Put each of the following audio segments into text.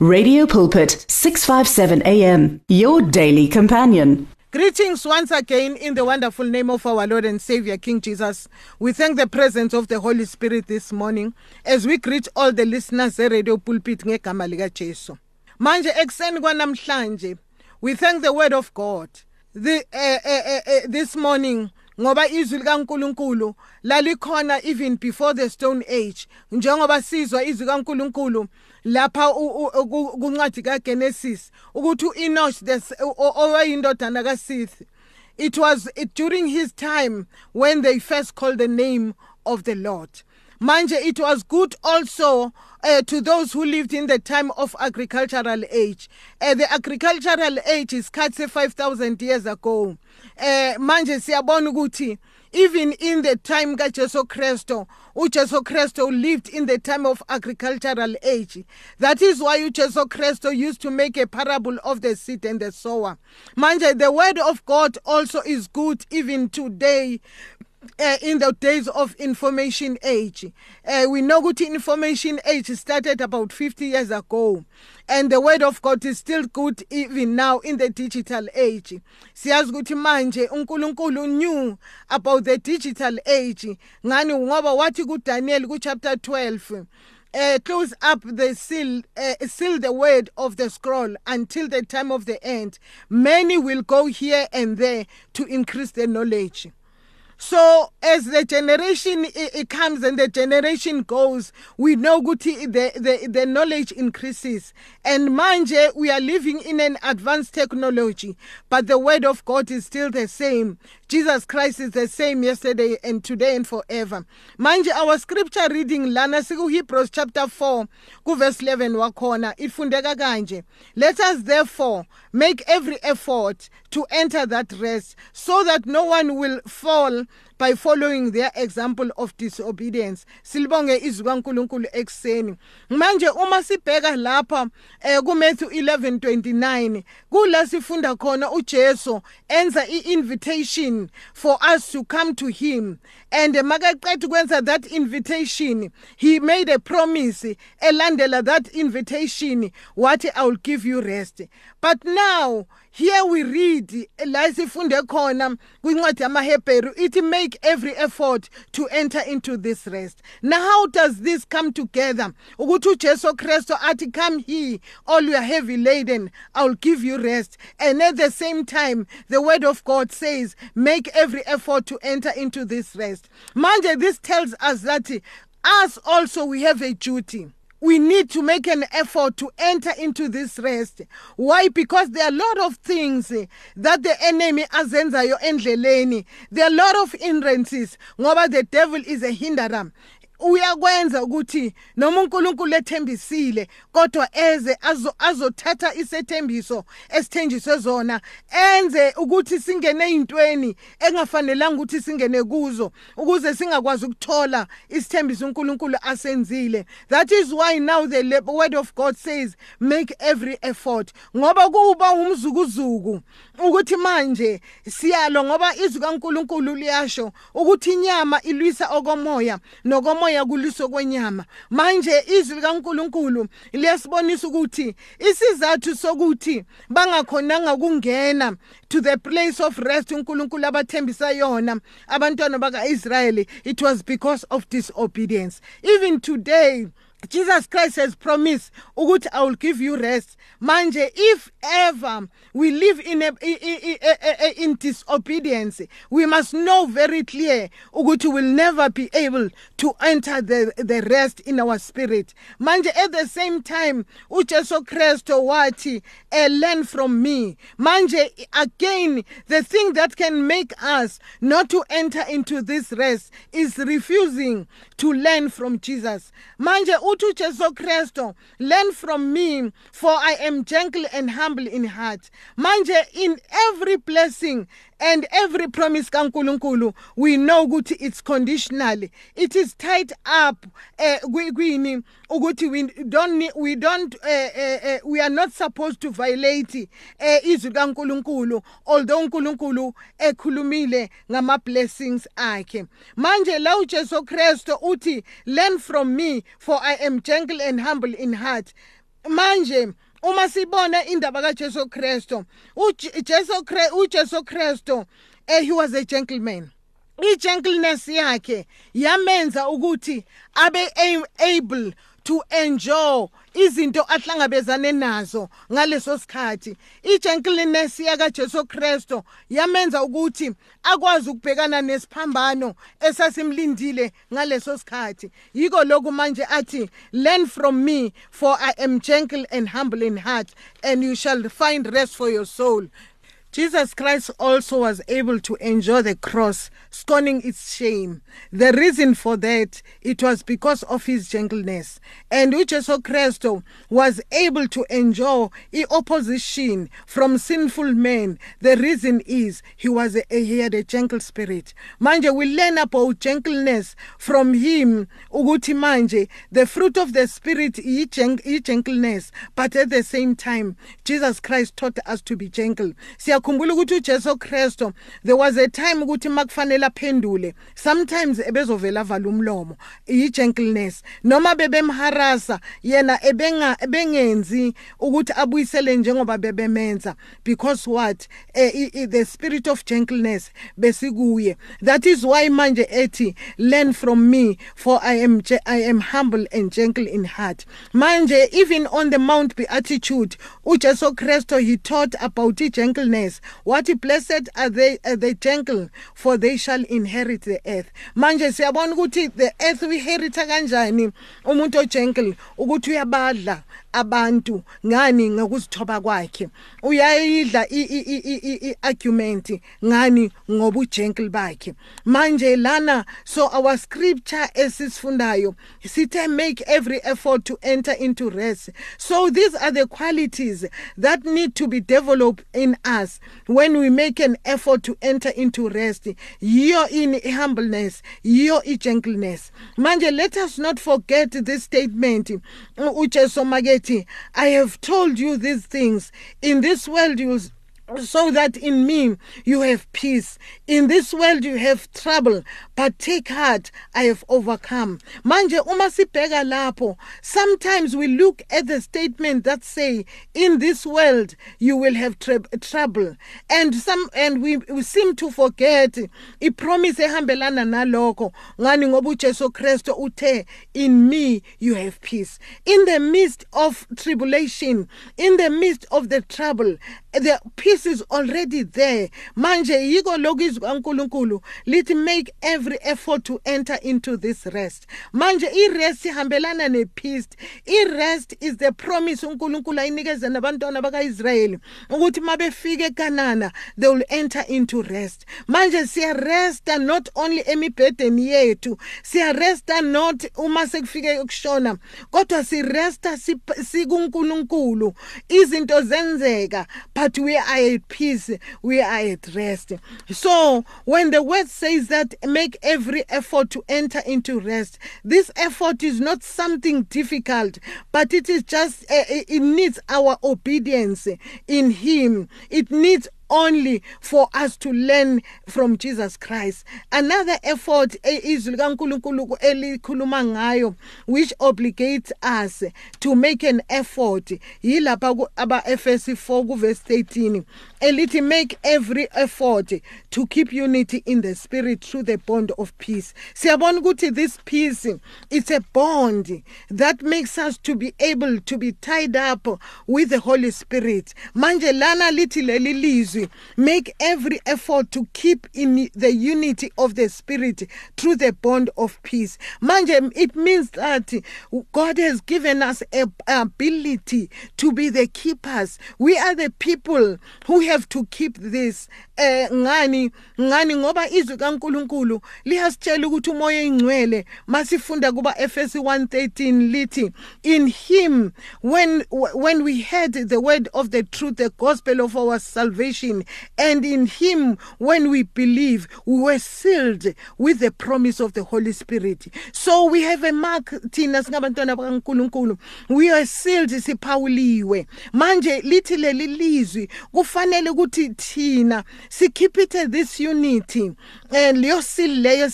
Radio Pulpit 657 AM your daily companion. Greetings once again in the wonderful name of our Lord and Savior King Jesus. We thank the presence of the Holy Spirit this morning as we greet all the listeners at Radio Pulpit ngegama lika Jesu. Manje ekseni kwanamhlanje we thank the word of God. The uh, uh, uh, this morning ngoba izwi likaNkuluNkulu lalikhona even before the stone age njengoba sizwa izwi kaNkuluNkulu lapha kuncwadi kaGenesis ukuthi uEnosh it was during his time when they first called the name of the Lord. Manje it was good also uh, to those who lived in the time of agricultural age. Uh, the agricultural age is cut 5000 years ago. Uh, manje siyabona ukuthi even in the time kaJesu Kristo uJesu Kristo lived in the time of agricultural age. That is why uJesu Kristo used to make a parable of the seed and the sower. Manje the word of God also is good even today uh, in the days of information age. Uh, we know ukuthi information age started about 50 years ago. And the word of god is still good even now in the digital age. Siyazi ukuthi manje uNkulunkulu knew about the digital age. Ngani? Ngoba wathi kuDaniel ku chapter 12 uh, close up the seal, uh, seal the word of the scroll until the time of the end. Many will go here and there to increase their knowledge. So as the generation it comes and the generation goes, we know Guti the, the, the knowledge increases. And mind manje, we are living in an advanced technology, but the word of God is still the same. Jesus Christ is the same yesterday and today and forever. Manje, our scripture reading lana siku Hebrews chapter 4, ku verse 11 wakhona, ifundeka kanje. Let us therefore make every effort to enter that rest so that no one will fall by following their example of disobedience silibonge izwi kaNkuluNkulu ekseni manje uma sibheka lapha eh ku Matthew 11:29 kula sifunda khona uJesu enza iinvitation for us to come to him. And makaqeda ukwenza that invitation he made a promise elandela that invitation wathi I will give you rest. But now here we read la sifunde khona kwincwadi yamaHebheru ithi make every effort to enter into this rest. Now how does this come together? Ukuthi uJesu Kristo athi come here all you are heavy laden I will give you rest. And at the same time the word of God says make every effort to enter into this rest. Manje this tells us that us also we have a duty we need to make an effort to enter into this rest. Why? Because there are a lot of things eh, that the enemy azenzayo endleleni. There are a lot of hindrances ngoba the devil is a hinderer uyakwenza ukuthi noma uNkulunkulu ethembisile kodwa eze azothatha isethembiso esithenjiswe zona enze ukuthi singene ezintweni engafanelanga ukuthi singene kuzo ukuze singakwazi ukuthola isithembiso uNkulunkulu asenzile. That is why now the word of God says make every effort. Ngoba kuba umzukuzuku ukuthi manje siyalo ngoba izwi kaNkulunkulu liyasho ukuthi inyama ilwisa okomoya nokomoya umoya kuliso kwenyama. Manje izwi likaNkuluNkulu liyasibonisa ukuthi isizathu sokuthi bangakhonanga kungena to the place of rest uNkulunkulu abathembisa yona abantwana bakaIsrayeli it was because of disobedience. Even today Jesus Christ has promised ukuthi I will give you rest. Manje if ever we live in a, in disobedience we must know very clear ukuthi will never be able to enter the the rest in our spirit. Manje at the same time uJesu Kristo wathi eh, learn from me. Manje again the thing that can make us not to enter into this rest is refusing to learn from Jesus. Manje uthi uJesu Kristo learn from me for I am gentle and humble in heart. Manje in every blessing and every promise kaNkuluNkulu we know ukuthi it's conditional it is tied up eh kwini? Ukuthi we don't we don't uh, uh, we are not supposed to violate izwi kaNkuluNkulu although uNkuluNkulu ekhulumile ngama blessings akhe. Manje la uJesu Kristo uthi learn from me for I am gentle and humble in heart. Manje uma sibona indaba kaJesu Kristu uJesu uJesu Kristu eh he was a gentleman. I-gentleness yakhe yamenza ukuthi abe able to enjoy izinto ahlangabezane nazo ngaleso sikhathi. I-gentleness yakaJesu Kristo yamenza ukuthi akwazi ukubhekana nesiphambano esasimlindile ngaleso sikhathi. Yiko lokhu manje athi learn from me for I am gentle and humble in heart and you shall find rest for your soul. Jesus Christ also was able to endure the cross, scorning its shame. The reason for that, it was because of his gentleness. And uJesu Kristo was able to endure opposition from sinful men. The reason is he was a, he had a gentle spirit. Manje we learn about gentleness from him. Uguti manje, the fruit of the spirit is gentleness, but at the same time, Jesus Christ taught us to be gentle. Siya siyakhumbula ukuthi uJesu Kristo there was a time ukuthi makufanele aphendule sometimes ebezovela avala umlomo i gentleness noma bebemharasa yena ebenga ebengenzi ukuthi abuyisele njengoba bebemenza because what? Uh, the spirit of gentleness besikuye. That is why manje ethi learn from me for I am I am humble and gentle in heart. Manje even on the mount beatitude uJesu Kristo he taught about gentleness says wathi blessed are they are the gentle for they shall inherit the earth. Manje siyabona ukuthi the earth uyiherita kanjani umuntu ogentle ukuthi uyabadla abantu ngani ngokuzithoba kwakhe? Uyayidla i-argument ngani ngoba ugentle bakhe? Manje lana so our scripture esisifundayo sithe make every effort to enter into rest. So these are the qualities that need to be developed in us when we make an effort to enter into rest. Yiyo in humbleness yiyo i-gentleness. Manje let us not forget this statement ujesu makethi i have told you these things. In this world you so that in me you have peace. In this world you have trouble, but take heart, I have overcome. Manje uma sibheka lapho, sometimes we look at the statement that say in this world you will have trouble. And some and we, we seem to forget i promise ehambelana nalokho ngani ngoba uJesu Kristo uthe in me you have peace. In the midst of tribulation, in the midst of the trouble, the peace is already there. Manje yiko lokhu izwi kaNkuluNkulu lithi make every effort to enter into this rest. Manje i-rest ihambelana ne-peace. I-rest is the promise uNkulunkulu ayinikeze nabantwana bakaIsrayeli ukuthi mabefika eKanana they will enter into rest. Manje siyaresta not only emibhedeni yethu siyaresta not uma sekufike ukushona kodwa siresta sikuNkulunkulu. Izinto zenzeka but we are at peace, we are at rest. So, when the word says that make every effort to enter into rest, this effort is not something difficult, but it is just, uh, it needs our obedience in Him. It needs only for us to learn from Jesus Christ. Another effort ngayo which obligates us to make an effort yilapha aba Efesi 4 ku verse 13 elithi make every effort to keep unity in the spirit through the bond of peace. Siyabona this peace it's a bond that makes us to be able to be tied up with the Holy Spirit. Manje lana lithi lizwi make every effort to keep in the unity of the spirit through the bond of peace. Manje it means that god has given us a ability to be the keepers. We are the people who have to keep this eh ngani ngani ngoba izwi kaNkuluNkulu liyasitshela ukuthi umoya ingcwele masifunda kuba Efesi 1:13 lithi in him when when we heard the word of the truth the gospel of our salvation salvation and in him when we believe we were sealed with the promise of the holy spirit. So we have a mark thina singabantwana bakaNkuluNkulu. We are sealed siphawuliwe manje lithi leli lizwi kufanele ukuthi thina this unity and eh, leyo seal leyo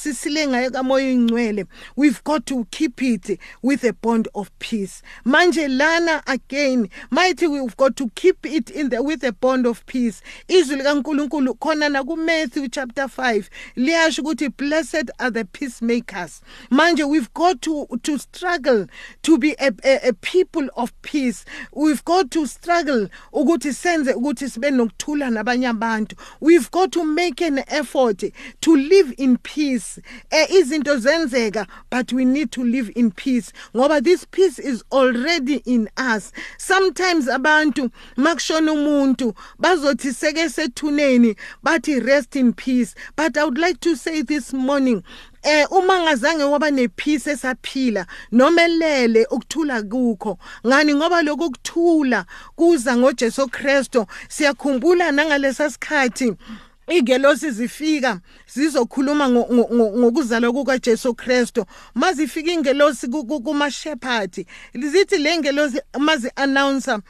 we've got to keep it with a bond of peace. Manje lana again mighty we've got to keep it in the with a bond of peace izwi likaNkuluNkulu khona na chapter 5 liyasho ukuthi blessed are the peacemakers. Manje we've got to to struggle to be a, a, a people of peace. We've got to struggle ukuthi senze ukuthi sibe nokuthula nabanye abantu. We've got to make an effort to live in peace. Eh, izinto zenzeka but we need to live in peace ngoba this peace is already in us. Sometimes abantu makushona umuntu bazothi seke sethuneni bathi rest in peace. But i would like to say this morning eh uma ngazange waba nepeace esaphila nomelele ukuthula kukho. Ngani? Ngoba lokhu kuthula kuza ngoJesu Kristo siyakhumbula nangalesa sikhathi igelosi zifika zizokhuluma ngokuzalwa kukaJesu Kristu. Mazifika ingelosi kuma shepherd zithi le ngelosi mazi announcer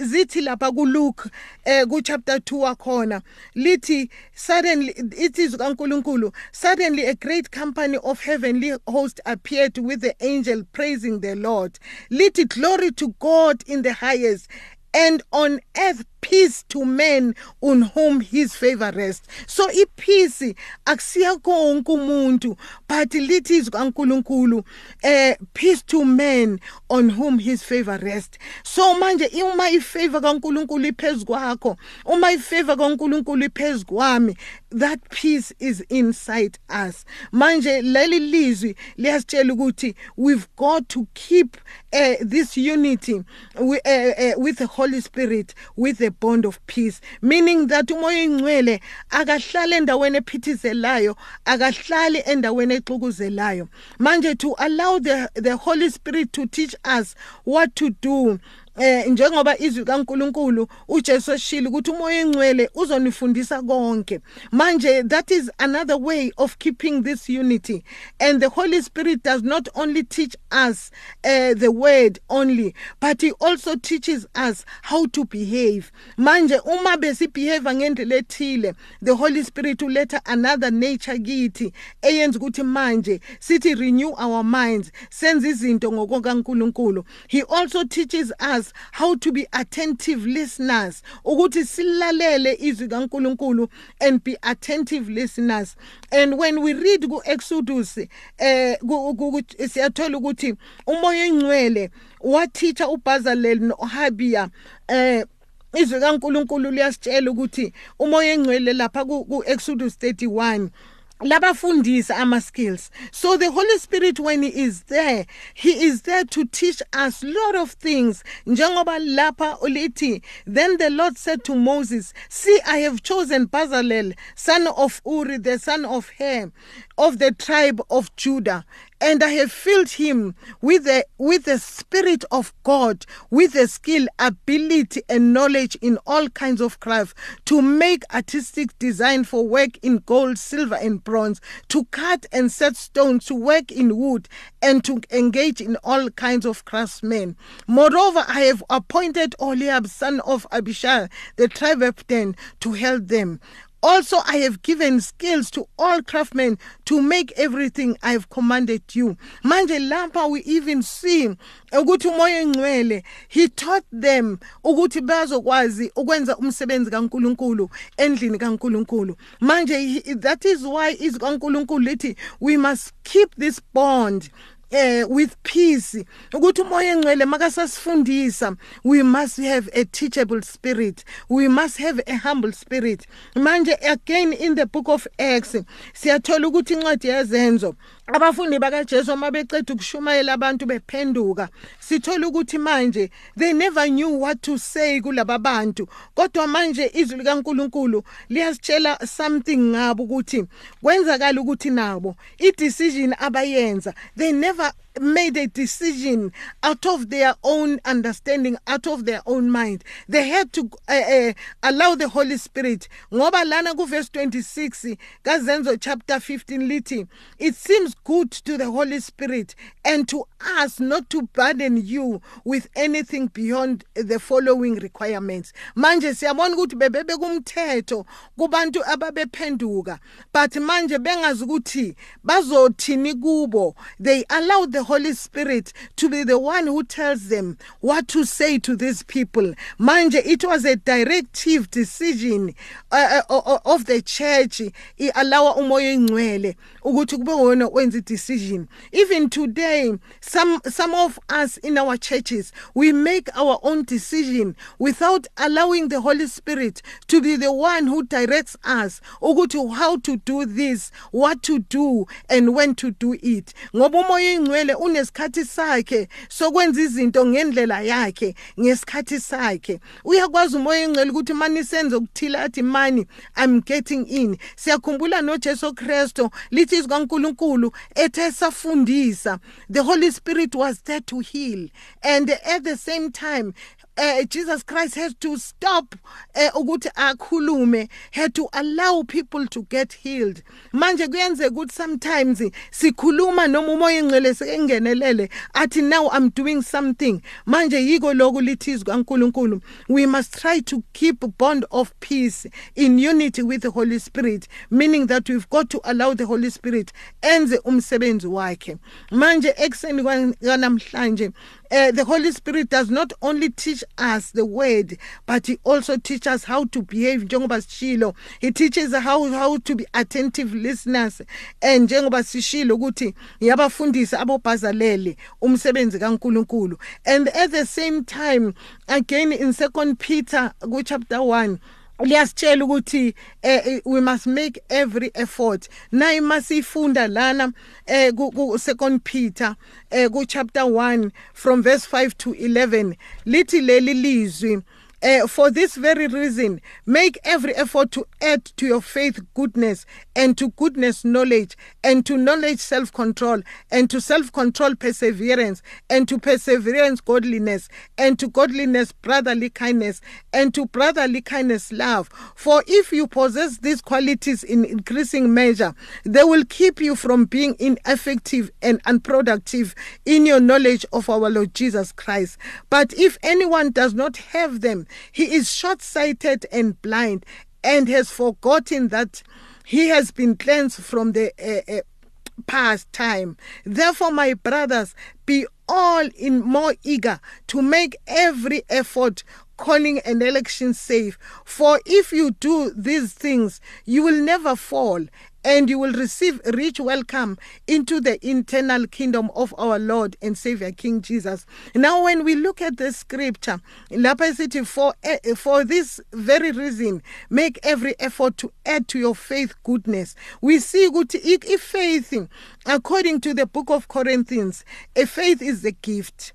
zithi lapha ku Luke eh ku chapter 2 wakhona lithi suddenly it is kaNkuluNkulu suddenly a great company of heavenly host appeared with the angel praising the Lord. Lithi glory to God in the highest and on earth peace to men on whom his favor rests. So ipeace akusiya konke umuntu but lithi izwi kaNkuluNkulu eh peace to men on whom his favor rests. So manje uma ifavor kaNkuluNkulu iphezkwakho uma ifavor kaNkuluNkulu iphezkwami that peace is inside us. Manje leli lizwi liyasitshela ukuthi we've got to keep uh, this unity with, uh, uh, with the holy spirit with the bond of peace meaning that umoya ingcwele akahlali endaweni ephithizelayo akahlali endaweni exukuzelayo. Manje to allow the the holy spirit to teach us what to do eh njengoba izwi kaNkuluNkulu uJesu eshilo ukuthi umoya engcwele uzonifundisa konke. Manje that is another way of keeping this unity. And the holy spirit does not only teach us uh, the word only but he also teaches us how to behave. Manje uma besibehave ngendlela ethile the holy spirit uletha another nature kithi eyenza ukuthi manje sithi renew our minds senze izinto ngokukaNkuluNkulu he also teaches us us how to be attentive listeners ukuthi silalele izwi kaNkuluNkulu and be attentive listeners. And when we read ku Exodus eh siyathola ukuthi umoya engcwele wathicha uBazalel noHabia eh izwi kaNkuluNkulu liyasitshela ukuthi umoya engcwele lapha ku Exodus 31 labafundisa ama skills so the holy spirit when he is there he is there to teach us lot of things. Njengoba lapha ulithi then the lord said to moses see i have chosen bazalel son of uri the son of Hur of the tribe of Judah, and I have filled him with the with the spirit of God, with the skill, ability, and knowledge in all kinds of craft, to make artistic design for work in gold, silver, and bronze, to cut and set stones, to work in wood, and to engage in all kinds of craftsmen. Moreover, I have appointed Oliab, son of Abishai, the tribe of Dan, to help them. Also, I have given skills to all craftsmen to make everything I have commanded you. Manje lapha we even see ukuthi umoya engcwele he taught them ukuthi bazokwazi ukwenza umsebenzi kaNkuluNkulu endlini kaNkuluNkulu. Manje that is why is kaNkuluNkulu lithi we must keep this bond eh with peace. Ukuthi umoya engcwele makasasifundisa we must have a teachable spirit. We must have a humble spirit. Manje again in the book of acts siyathola ukuthi incwadi yezenzo abafundi bakaJesu uma beceda ukushumayela abantu bephenduka sithola ukuthi manje they never knew what to say kulaba bantu. Kodwa manje izwi likaNkuluNkulu liyasitshela something ngabo ukuthi kwenzakala ukuthi nabo i decision abayenza they never made a decision out of their own understanding out of their own mind. They had to uh, uh, allow the holy spirit. Ngoba lana kuverse 26 kazenzo chapter 15 lithi it seems good to the holy spirit and to us not to burden you with anything beyond the following requirements. Manje siyabona ukuthi bebebe kumthetho kubantu ababephenduka but manje bengazi ukuthi bazothini kubo. They allowed the holy spirit to be the one who tells them what to say to these people. Manje it was a directive decision uh, uh, of the church ukuthi kube wona wenza decision even today some some of us in our churches we make our own decision without allowing the holy spirit to be the one who directs us ukuthi how to do this what to do and when to do it. Ngoba umoya ingcwele unesikhathi sakhe sokwenza izinto ngendlela yakhe ngesikhathi sakhe. Uyakwazi umoya ingcwele ukuthi mani senze ukuthila athi mani i'm getting in. Siyakhumbula nojesu kristu lithi izwi kankulunkulu ethe safundisa. The holy spirit was there to heal. And at the same time uh, Jesus Christ has to stop uh, ukuthi akhulume had to allow people to get healed. Manje kuyenzeka ukuthi sometimes sikhuluma noma umoya ingcwele sekengenelele athi now I'm doing something. Manje yiko lokhu lithizwe kaNkuluNkulu we must try to keep bond of peace in unity with the Holy Spirit meaning that we've got to allow the Holy Spirit enze umsebenzi wakhe. Manje ekseni kwanamhlanje uh, the Holy Spirit does not only teach us the word, but He also teaches us how to behave. Njengoba sishilo, He teaches how how to be attentive listeners. And njengoba sishilo ukuthi yabafundisa abobhazalele umsebenzi kaNkuluNkulu. And at the same time, again in Second Peter, chapter one liyasitshela ukuthi eh, we must make every effort. Nayi masifunda lana eh ku second peter eh ku chapter 1 from verse 5 to 11 lithi leli lizwi Uh, for this very reason, make every effort to add to your faith goodness, and to goodness knowledge, and to knowledge self control, and to self control perseverance, and to perseverance godliness, and to godliness brotherly kindness, and to brotherly kindness love. For if you possess these qualities in increasing measure, they will keep you from being ineffective and unproductive in your knowledge of our Lord Jesus Christ. But if anyone does not have them, he is short sighted and blind and has forgotten that he has been cleansed from the uh, uh, past time. Therefore, my brothers, be all in more eager to make every effort calling an election safe. For if you do these things, you will never fall and you will receive rich welcome into the internal kingdom of our Lord and Savior King Jesus. Now, when we look at the scripture, lapha for eh, for this very reason, make every effort to add to your faith goodness. We see good if faith, according to the book of Corinthians, a faith is a gift.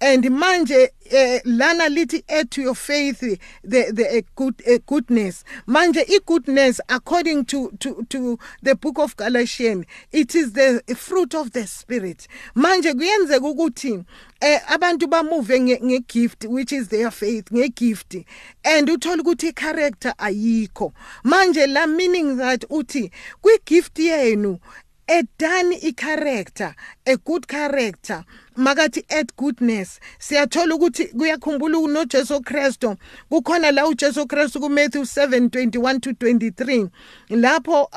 And manje eh, lana lithi add to your faith the the good a goodness. Manje i goodness according to to to the book of Galatians it is the fruit of the spirit. Manje kuyenzeka ukuthi eh abantu bamuve ngegift which is their faith ngegift and uthola ukuthi character ayikho. Manje la meaning that uthi kwi gift yenu edani i character a good character. Makathi add goodness. Siyathola ukuthi kuyakhumbula unoJesu Kristu. Kukhona la uJesu Kristu kuMatthew 7:21 to 23 lapho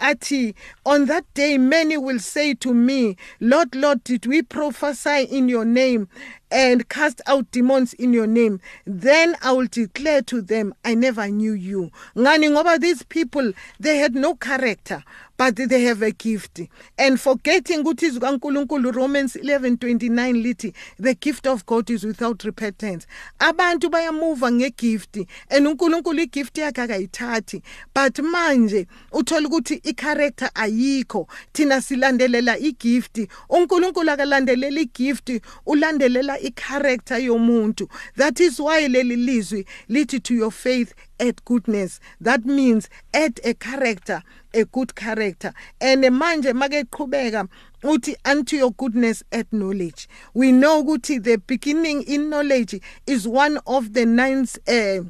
athi on that day many will say to me lord lord did we prophesy in your name and cast out demons in your name? Then i will declare to them i never knew you. Ngani? Ngoba these people they had no character but they have a gift. And forgetting ukuthi izwi kaNkuluNkulu Romans 11:29 lithi the gift of God is without repentance. Abantu bayamuva ngegift and uNkulunkulu igift yakhe akayithathi. But manje uthola ukuthi icharacter ayikho. Thina silandelela igift. uNkulunkulu akalandelela igift ulandelela icharacter yomuntu. That is why leli lizwi lithi to your faith add goodness. That means add a character a good character. And manje make qhubeka uthi unto your goodness at knowledge we know ukuthi the beginning in knowledge is one of the nine uh,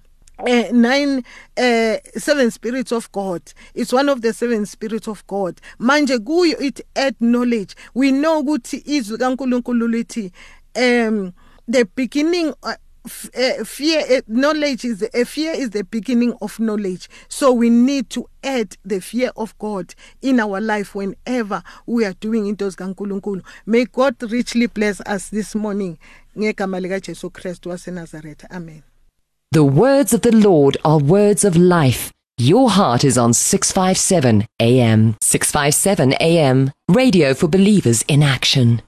uh, nine uh, seven spirits of god. It's one of the seven spirits of god. Manje kuyo it add knowledge we know ukuthi izwi kaNkuluNkulu lithi um the beginning uh, fear uh, knowledge is uh, fear is the beginning of knowledge. So we need to add the fear of God in our life whenever we are doing into zikaNkuluNkulu. May God richly bless us this morning. Amen. The words of the Lord are words of life. Your heart is on 657 AM 657 AM radio for believers in action